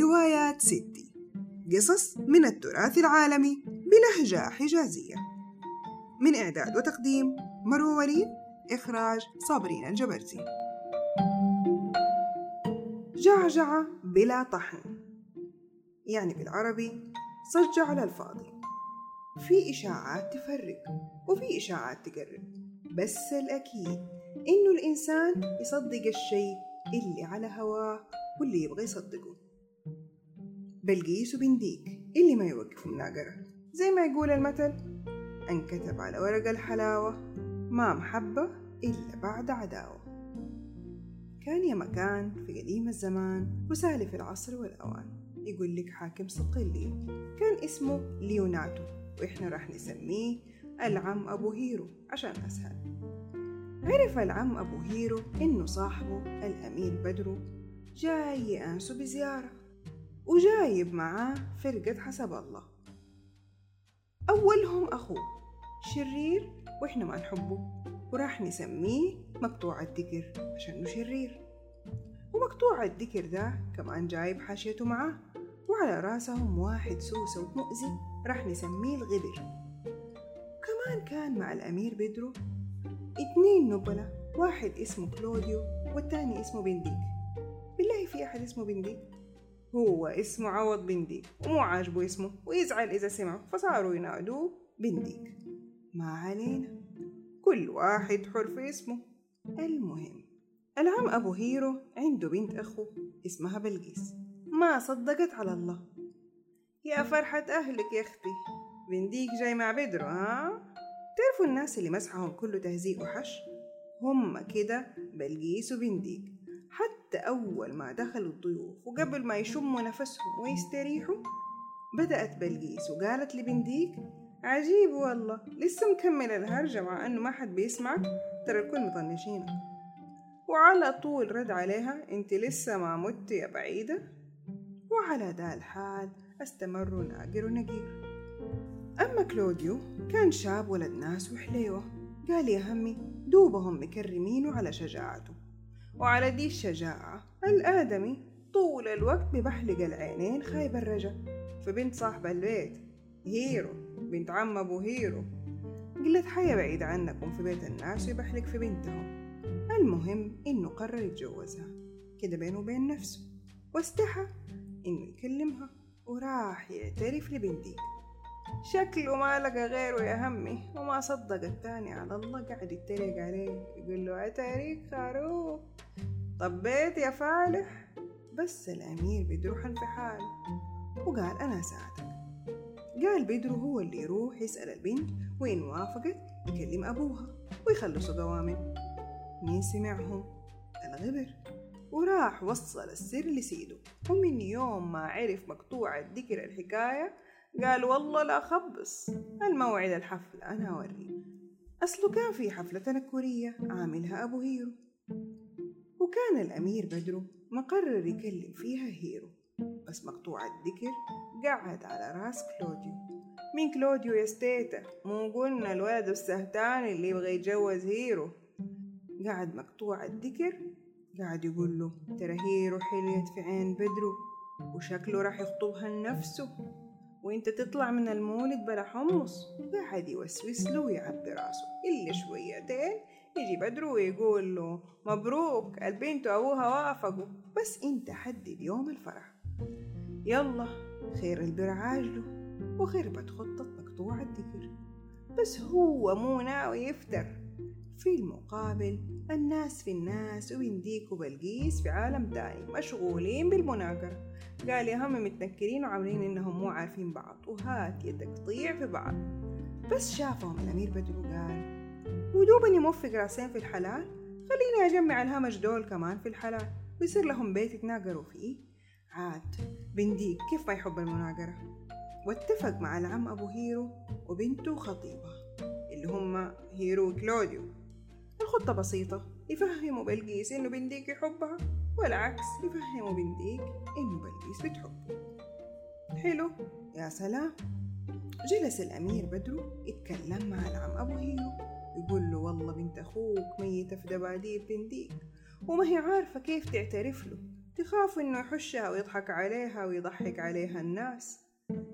روايات ستي. قصص من التراث العالمي بلهجة حجازية. من إعداد وتقديم مروة وليد إخراج صابرين الجبرتي جعجعة بلا طحن. يعني بالعربي صج على الفاضي. في إشاعات تفرق وفي إشاعات تقرب. بس الأكيد إنه الإنسان يصدق الشيء اللي على هواه واللي يبغى يصدقه. بلقيس وبنديك اللي ما يوقفوا مناقرة زي ما يقول المثل انكتب على ورق الحلاوة ما محبة إلا بعد عداوة. كان يا مكان في قديم الزمان وسالف العصر والأوان. يقول لك حاكم صقلي كان اسمه ليوناتو وإحنا راح نسميه العم أبو هيرو عشان أسهل. عرف العم أبو هيرو إنه صاحبه الأمير بدرو جاي يأنسه بزيارة. وجايب معاه فرقة حسب الله. أولهم أخوه شرير وإحنا ما نحبه وراح نسميه مقطوع الذكر عشانه شرير. ومقطوع الذكر ده كمان جايب حاشيته معاه وعلى راسهم واحد سوسة ومؤذي راح نسميه الغبر وكمان كان مع الأمير بدرو اتنين نبلاء واحد اسمه كلوديو والتاني اسمه بنديك. بالله في أحد اسمه بنديك؟ هو اسمه عوض بنديك ومو عاجبه اسمه ويزعل إذا سمعه فصاروا ينادوه بنديك ما علينا كل واحد حر في اسمه. المهم العم أبو هيرو عنده بنت أخو اسمها بلقيس. ما صدقت على الله. يا فرحة أهلك يا أختي. بنديك جاي مع بدرو ها؟ تعرفوا الناس اللي مسحهم كله تهزيء وحش؟ هم كده بلقيس وبنديك أول ما دخلوا الضيوف وقبل ما يشموا نفسهم ويستريحوا بدأت بلقيس وقالت لبنديك عجيب والله لسه مكمل الهرجة مع أنه ما حد بيسمعك ترى الكل مطنشينك وعلى طول رد عليها أنت لسه ما مت يا بعيدة. وعلى ذا الحال استمروا ناقر ونقير. أما كلوديو كان شاب ولد ناس وحليوة. قال يا همي دوبهم مكرمينه على شجاعته. وعلى دي الشجاعة الآدمي طول الوقت ببحلق العينين خايب الرجا. فبنت صاحب البيت هيرو بنت عم أبو هيرو. قلت حياة بعيد عنكم في بيت الناس ويبحلق في بنتهم. المهم إنه قرر يتجوزها. كده بينه وبين نفسه. واستحى إنه يكلمها وراح يعترف لبنتيك شكله ما لقى غيره يا همي وما صدق التاني على الله قاعد يتريق عليه يقول له أتاريك خروف؟ طبيت يا فالح؟ بس الأمير بدروح في حاله وقال أنا ساعدك. قال بدرو هو اللي يروح يسأل البنت وإن وافقت؟ يكلم أبوها ويخلصوا قوامن مين سمعهم؟ الغبر. وراح وصل السر لسيده ومن يوم ما عرف مقطوع الذكر الحكاية قال والله لا خبص. الموعد الحفل أنا أوريه أصله كان في حفلة تنكرية عاملها أبو هيرو. وكان الأمير بدرو مقرر يكلم فيها هيرو. بس مقطوع الذكر قعد على راس كلوديو. مين كلوديو يا ستيتا مو قلنا الولد السهتان اللي يبغى يتجوز هيرو. قعد مقطوع الذكر قاعد يقول له ترى هيرو حليت في عين بدرو وشكله راح يخطبها لنفسه. وانت تطلع من المولد بلا حمص. قاعد يوسوس له ويعبي راسه. إلا شويتين يجي بدرو ويقول له مبروك البنت وأبوها وافقوا. بس انت حدد يوم الفرح. يلا خير البر عاجله وخربت خطة مقطوع الذكر بس هو مو ناوي يفتر في المقابل الناس في الناس وبنديك وبلقيس في عالم تاني مشغولين بالمناقرة. قال يا هم متنكرين وعاملين إنهم مو عارفين بعض وهات يدك تضيع في بعض. بس شافهم الأمير بدرو قال ودوبني موفق راسين في الحلال خليني أجمع الهمج دول كمان في الحلال ويصير لهم بيت يتناقروا فيه. عاد بنديك كيف ما يحب المناقرة. واتفق مع العم أبو هيرو وبنته خطيبة اللي هم هيرو وكلوديو الخطة بسيطة. يفهموا بلقيس إنه بنديك يحبها والعكس يفهموا بنديك إنه بلقيس بتحبه حلو؟ يا سلام. جلس الأمير بدرو يتكلم مع العم أبو هيرو يقول له والله بنت أخوك ميتة في دباديب بنديك وما هي عارفة كيف تعترف له. تخاف إنه يحشها ويضحك عليها ويضحك عليها الناس.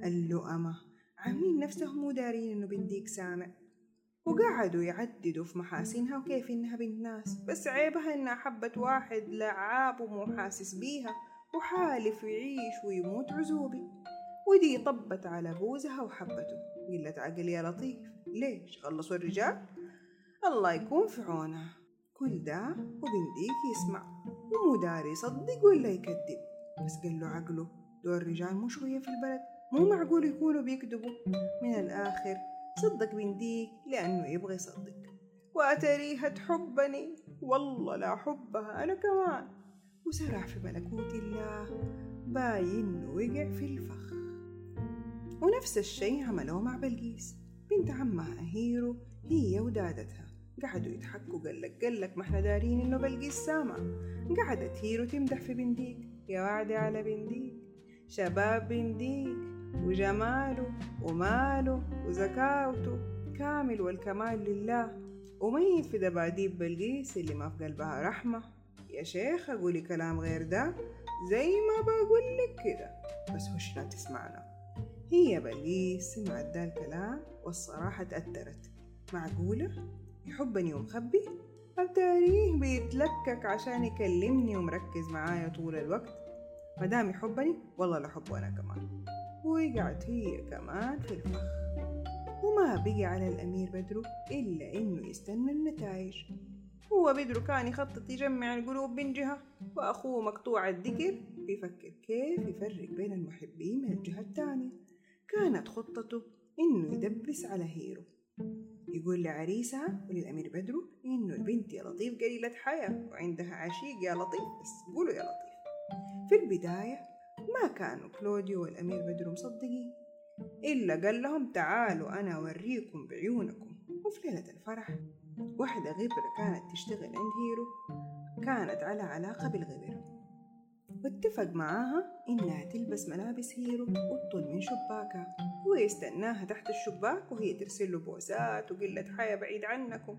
اللؤمة عاملين نفسهم مو دارين إنه بنديك سامع. وقعدوا يعددوا في محاسنها وكيف إنها بنت ناس. بس عيبها إنها حبت واحد لعاب ومو حاسس بيها وحالف يعيش ويموت عزوبي. ودي طبت على بوزها وحبته. قلت عقل يا لطيف ليش؟ خلصوا الرجال؟ الله يكون في عونها كل ده وبنديك يسمع. ومو داري يصدق ولا يكذب. بس قال له عقله دول الرجال مو شوية في البلد مو معقول يكونوا بيكذبوا. من الآخر صدق بنديك لأنه يبغى يصدق وأتريها تحبني والله لا حبها أنا كمان. وسرح في ملكوت الله باين وقع في الفخ. ونفس الشي عملوه مع بلقيس. بنت عمها هيرو هي ودادتها. قعدوا يضحكوا قالك قالك ما إحنا دارين إنه بلقيس سامع. قعدت هيرو تمدح في بنديك. يا وعدي على بنديك. شباب بنديك. وجماله وماله وزكاوته كامل والكمال لله. وميت في دباديب بلقيس اللي ما في قلبها رحمة؟ يا شيخ أقولي كلام غير ده؟ زي ما بقول لك كده. بس وش لا تسمعنا؟ هي بلقيس سمعت ده الكلام والصراحة تأثرت. معقولة؟ يحبني ومخبي؟ أتاريه بيتلكك عشان يكلمني ومركز معايا طول الوقت؟ مدام يحبني والله لحبه أنا كمان. وقعت هي كمان في الفخ. وما بقي على الأمير بدرو إلا إنه يستنى النتائج. هو بدرو كان يخطط يجمع القلوب من جهة وأخوه مقطوع الذكر بيفكر كيف يفرق بين المحبين من الجهة الثانية. كانت خطته إنه يدبس على هيرو. يقول لعريسها وللأمير بدرو إنه البنت يا لطيف قليلة حياة وعندها عشيق يا لطيف بس قولوا يا لطيف. في البداية ما كانوا كلوديو والأمير بدرو مصدقين إلا قال لهم تعالوا أنا أوريكم بعيونكم. وفي ليلة الفرح واحدة غبرة كانت تشتغل عند هيرو كانت على علاقة بالغبر. واتفق معاها إنها تلبس ملابس هيرو وتطل من شباكها هو يستناها تحت الشباك وهي ترسل له بوسات وقلة حياة بعيد عنكم.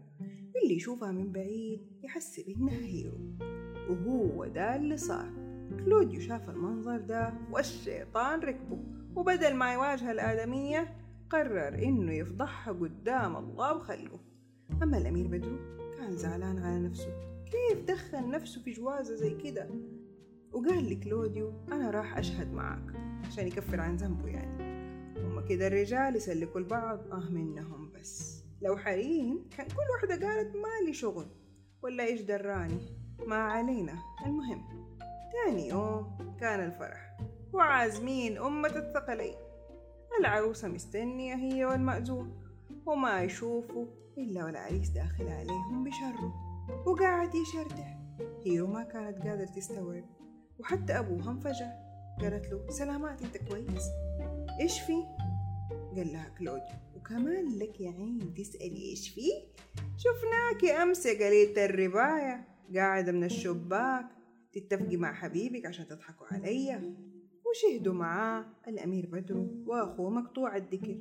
اللي يشوفها من بعيد يحسب إنها هيرو وهو ده اللي صار. كلوديو شاف المنظر ده والشيطان ركبه. وبدل ما يواجه الآدمية قرر إنه يفضحها قدام الله وخلقه. أما الأمير بدرو كان زعلان على نفسه. كيف دخل نفسه في جوازة زي كده؟ وقال لكلوديو أنا راح أشهد معاك عشان يكفر عن ذنبه يعني. هما كده الرجال يسلكوا البعض آه منهم بس. لو حريم كان كل واحدة قالت مالي شغل ولا إيش دراني. ما علينا. المهم تاني يوم كان الفرح وعازمين أمة الثقلين. العروسة مستنية هي والمأذون وما يشوفوا إلا والعريس داخل عليهم بشره وقاعد يشرتح هيرو ما كانت قادرة تستوعب وحتى أبوها انفجع قالت له سلامات أنت كويس؟ إيش في؟ قال لها كلوديو وكمان لك يا عين تسألي إيش في؟ شفناكي أمس يا قليلة الرباية قاعدة من الشباك تتفقي مع حبيبك عشان تضحكوا عليا. وشهدوا معاه الأمير بدرو وأخوه مقطوع الذكر.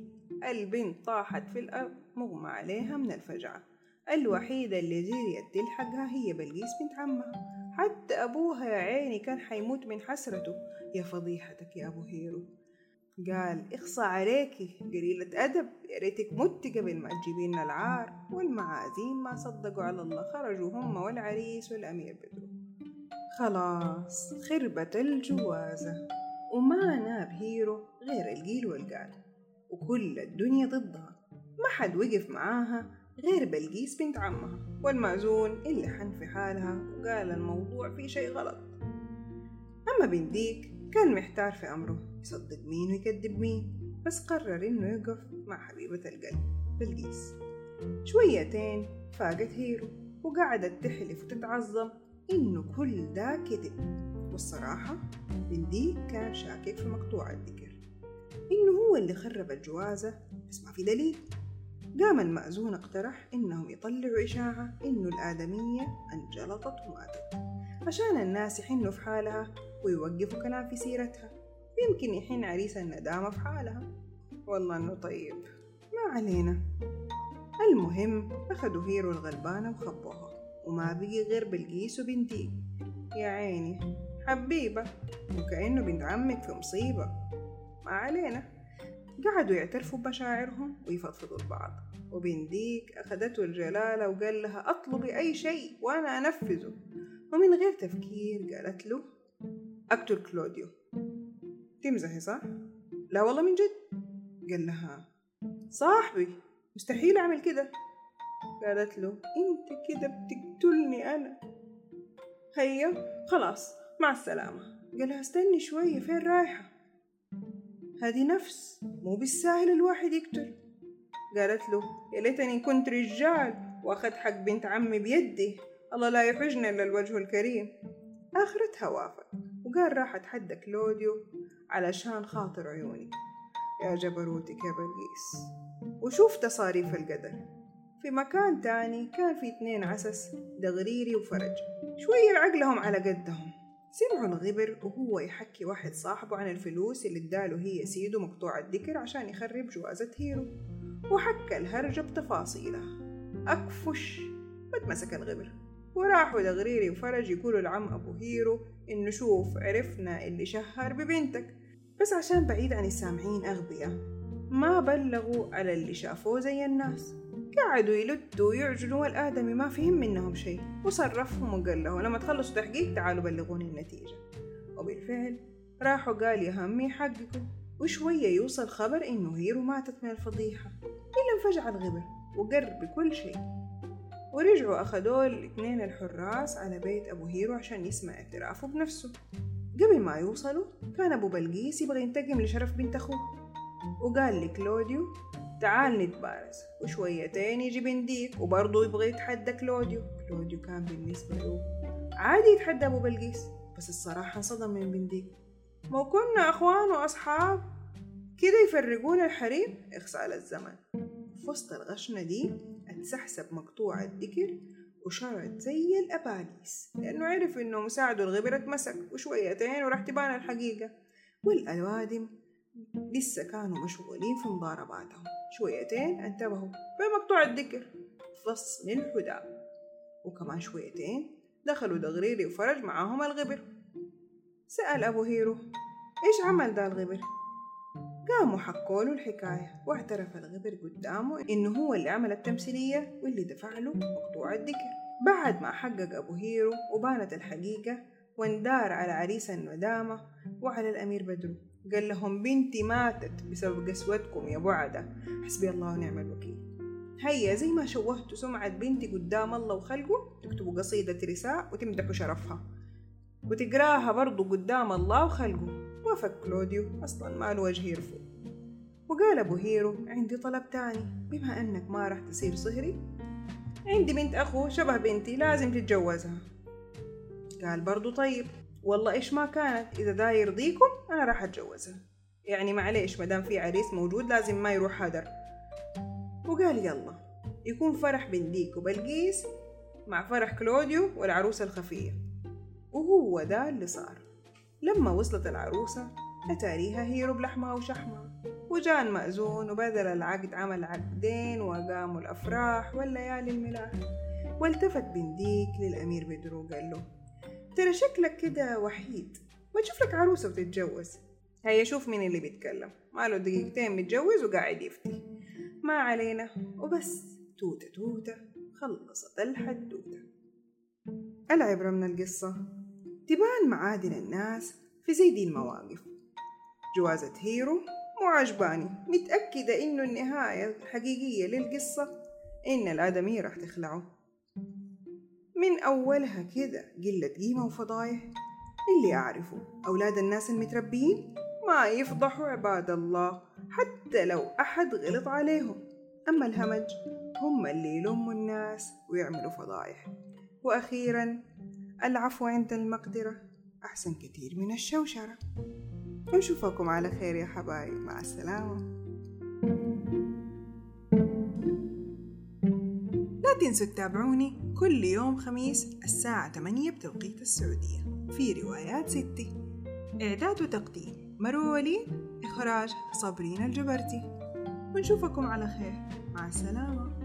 البنت طاحت في الأرض مغمى عليها من الفجعة. الوحيدة اللي جريت تلحقها هي بلقيس بنت عمها. حتى أبوها يا عيني كان حيموت من حسرته. يا فضيحتك يا أبو هيرو. قال اخصى عليكي قليلة أدب. يا ريتك مت قبل ما تجيبي لنا العار. والمعازيم ما صدقوا على الله خرجوا هم والعريس والأمير بدرو خلاص خربت الجوازة وما ناب هيرو غير القيل والقال. وكل الدنيا ضدها. ما حد وقف معاها غير بلقيس بنت عمها. والمأذون اللي حن في حالها وقال الموضوع فيه شي غلط. أما بنديك كان محتار في أمره. يصدق مين ويكذب مين. بس قرر إنه يقف مع حبيبة القلب بلقيس. شويتين فاقت هيرو وقعدت تحلف وتتعظم. إنه كل ده كذب والصراحة بنديك كان شاكك في مقطوع الذكر. إنه هو اللي خرب الجوازة. بس ما في دليل. قام المأذون اقترح إنهم يطلعوا إشاعة إنه الآدمية أنجلطت وماتت. عشان الناس يحنوا في حالها ويوقفوا كلام في سيرتها. يمكن يحن عريس الندامة في حالها. والله إنه طيب. ما علينا. المهم أخدوا هيرو الغلبانة وخبوها. وما بقي غير بلقيس وبنتي. يا عيني حبيبة وكأنه بنت عمك في مصيبة. ما علينا. قعدوا يعترفوا بمشاعرهم ويفضفضوا لبعض. وبنديك أخدته الجلالة وقال لها أطلبي أي شيء وأنا أنفذه. ومن غير تفكير قالت له أقتل كلوديو. تمزحي صح؟ لا والله من جد. قال لها صاحبي مستحيل أعمل كده. قالت له أنت كده بتقتلني أنا. هيا خلاص مع السلامة. قال لها استني شوية فين رايحة؟ هذه نفس مو بالساهل الواحد يقتل. قالت له يا ليتني كنت رجال واخذ حق بنت عمي بيدي الله لا يحجنا إلا الوجه الكريم. اخرتها وافق وقال راح اتحدى كلوديو علشان خاطر عيوني. يا جبروتك يا بلقيس. وشوف تصاريف القدر. في مكان تاني كان في اتنين عسس دغريري وفرج. شوية عقلهم على قدهم. سمعوا الغبر وهو يحكي واحد صاحبه عن الفلوس اللي اداله هي سيده مقطوع الذكر عشان يخرب جوازة هيرو. وحكى الهرجة بتفاصيلها أكفش بتمسك الغبر. وراحوا دغريري وفرج يقولوا لعم أبو هيرو إنه شوف عرفنا اللي شهر ببنتك. بس عشان بعيد عن السامعين أغبياء ما بلغوا على اللي شافوه زي الناس. قعدوا يلدوا ويعجنوا والآدمي ما فهم منهم شيء. وصرفهم وقال له لما تخلصوا تحقيق تعالوا بلغوني النتيجة. وبالفعل راحوا قال يا همي حققوا وشوية يوصل خبر إنه هيرو ماتت من الفضيحة. إلا انفجع الغبر وقر بكل شيء. ورجعوا أخدوا الاثنين الحراس على بيت أبو هيرو عشان يسمع اعترافه بنفسه. قبل ما يوصلوا كان أبو بلقيس يبغى ينتقم لشرف بنت أخوه. وقال لكلوديو تعال نتبارز وشويتين يجي بنديك وبرضه يبغى يتحدى كلوديو. كلوديو كان بالنسبة له عادي يتحدى أبو بلقيس بس الصراحة انصدم من بنديك. مو كنا أخوان وأصحاب. كده يفرقون الحريم؟ على الزمن في وسط الغشنة دي اتسحسب مقطوع الذكر وشرد زي الأباليس لأنه عرف إنه مساعده الغبر اتمسك وشويتين وراح تبان الحقيقة. والأوادم لسه كانوا مشغولين في مضارباتهم شويتين انتبهوا بمقطوع الذكر. فصل الحداب وكمان شويتين دخلوا دغريري وفرج معاهم الغبر. سأل أبو هيرو إيش عمل ده الغبر؟ قاموا حكوا له الحكاية واعترف الغبر قدامه إنه هو اللي عمل التمثيلية واللي دفع له مقطوع الذكر. بعد ما حقق أبو هيرو وبانت الحقيقة واندار على عريس الندامة وعلى الأمير بدرو قال لهم بنتي ماتت بسبب قسوتكم يا بعدة حسبي الله ونعم الوكيل. هيا زي ما شوهتوا سمعة بنتي قدام الله وخلقه تكتبوا قصيدة رساء وتمدحوا شرفها. وتقراها برضو قدام الله وخلقه. وافق كلوديو أصلا ما له وجه يرفض. وقال أبو هيرو عندي طلب تاني. بما أنك ما راح تصير صهري عندي بنت أخو شبه بنتي لازم تتجوزها. قال برضو طيب. والله إيش ما كانت إذا دا يرضيكم أنا راح أتجوزها يعني معليش مدام في عريس موجود لازم ما يروح هدر. وقال يلا يكون فرح بنديك وبلقيس مع فرح كلوديو والعروسة الخفية. وهو ده اللي صار. لما وصلت العروسة أتاريها هيرو بلحمها وشحمها وجان مأذون وبدل العقد عمل عقدين وقاموا الأفراح والليالي الملاح. والتفت بنديك للأمير بدرو قال له ترى شكلك كده وحيد. ما تشوف لك عروسة وتتجوز. هيا شوف مين اللي بيتكلم. ماله دقيقتين متجوز وقاعد يفتي. ما علينا. وبس. توتة توتة. خلصت الحدوتة. العبرة من القصة. تبان معادن الناس في زي دي المواقف. جوازة هيرو مو عجباني. متأكدة إنه النهاية الحقيقية للقصة إن الآدمية راح تخلعه. من أولها كده قلة قيمة وفضايح. اللي أعرفه أولاد الناس المتربيين ما يفضحوا عباد الله حتى لو أحد غلط عليهم. أما الهمج هم اللي يلوموا الناس ويعملوا فضايح. وأخيرا العفو عند المقدرة أحسن كتير من الشوشرة. نشوفكم على خير يا حبايب. مع السلامة. لا تنسوا تتابعوني كل يوم خميس الساعة 8 بتوقيت السعودية. في روايات ستي إعداد وتقديم. مروة ولي إخراج صابرين الجبرتي. ونشوفكم على خير. مع السلامة.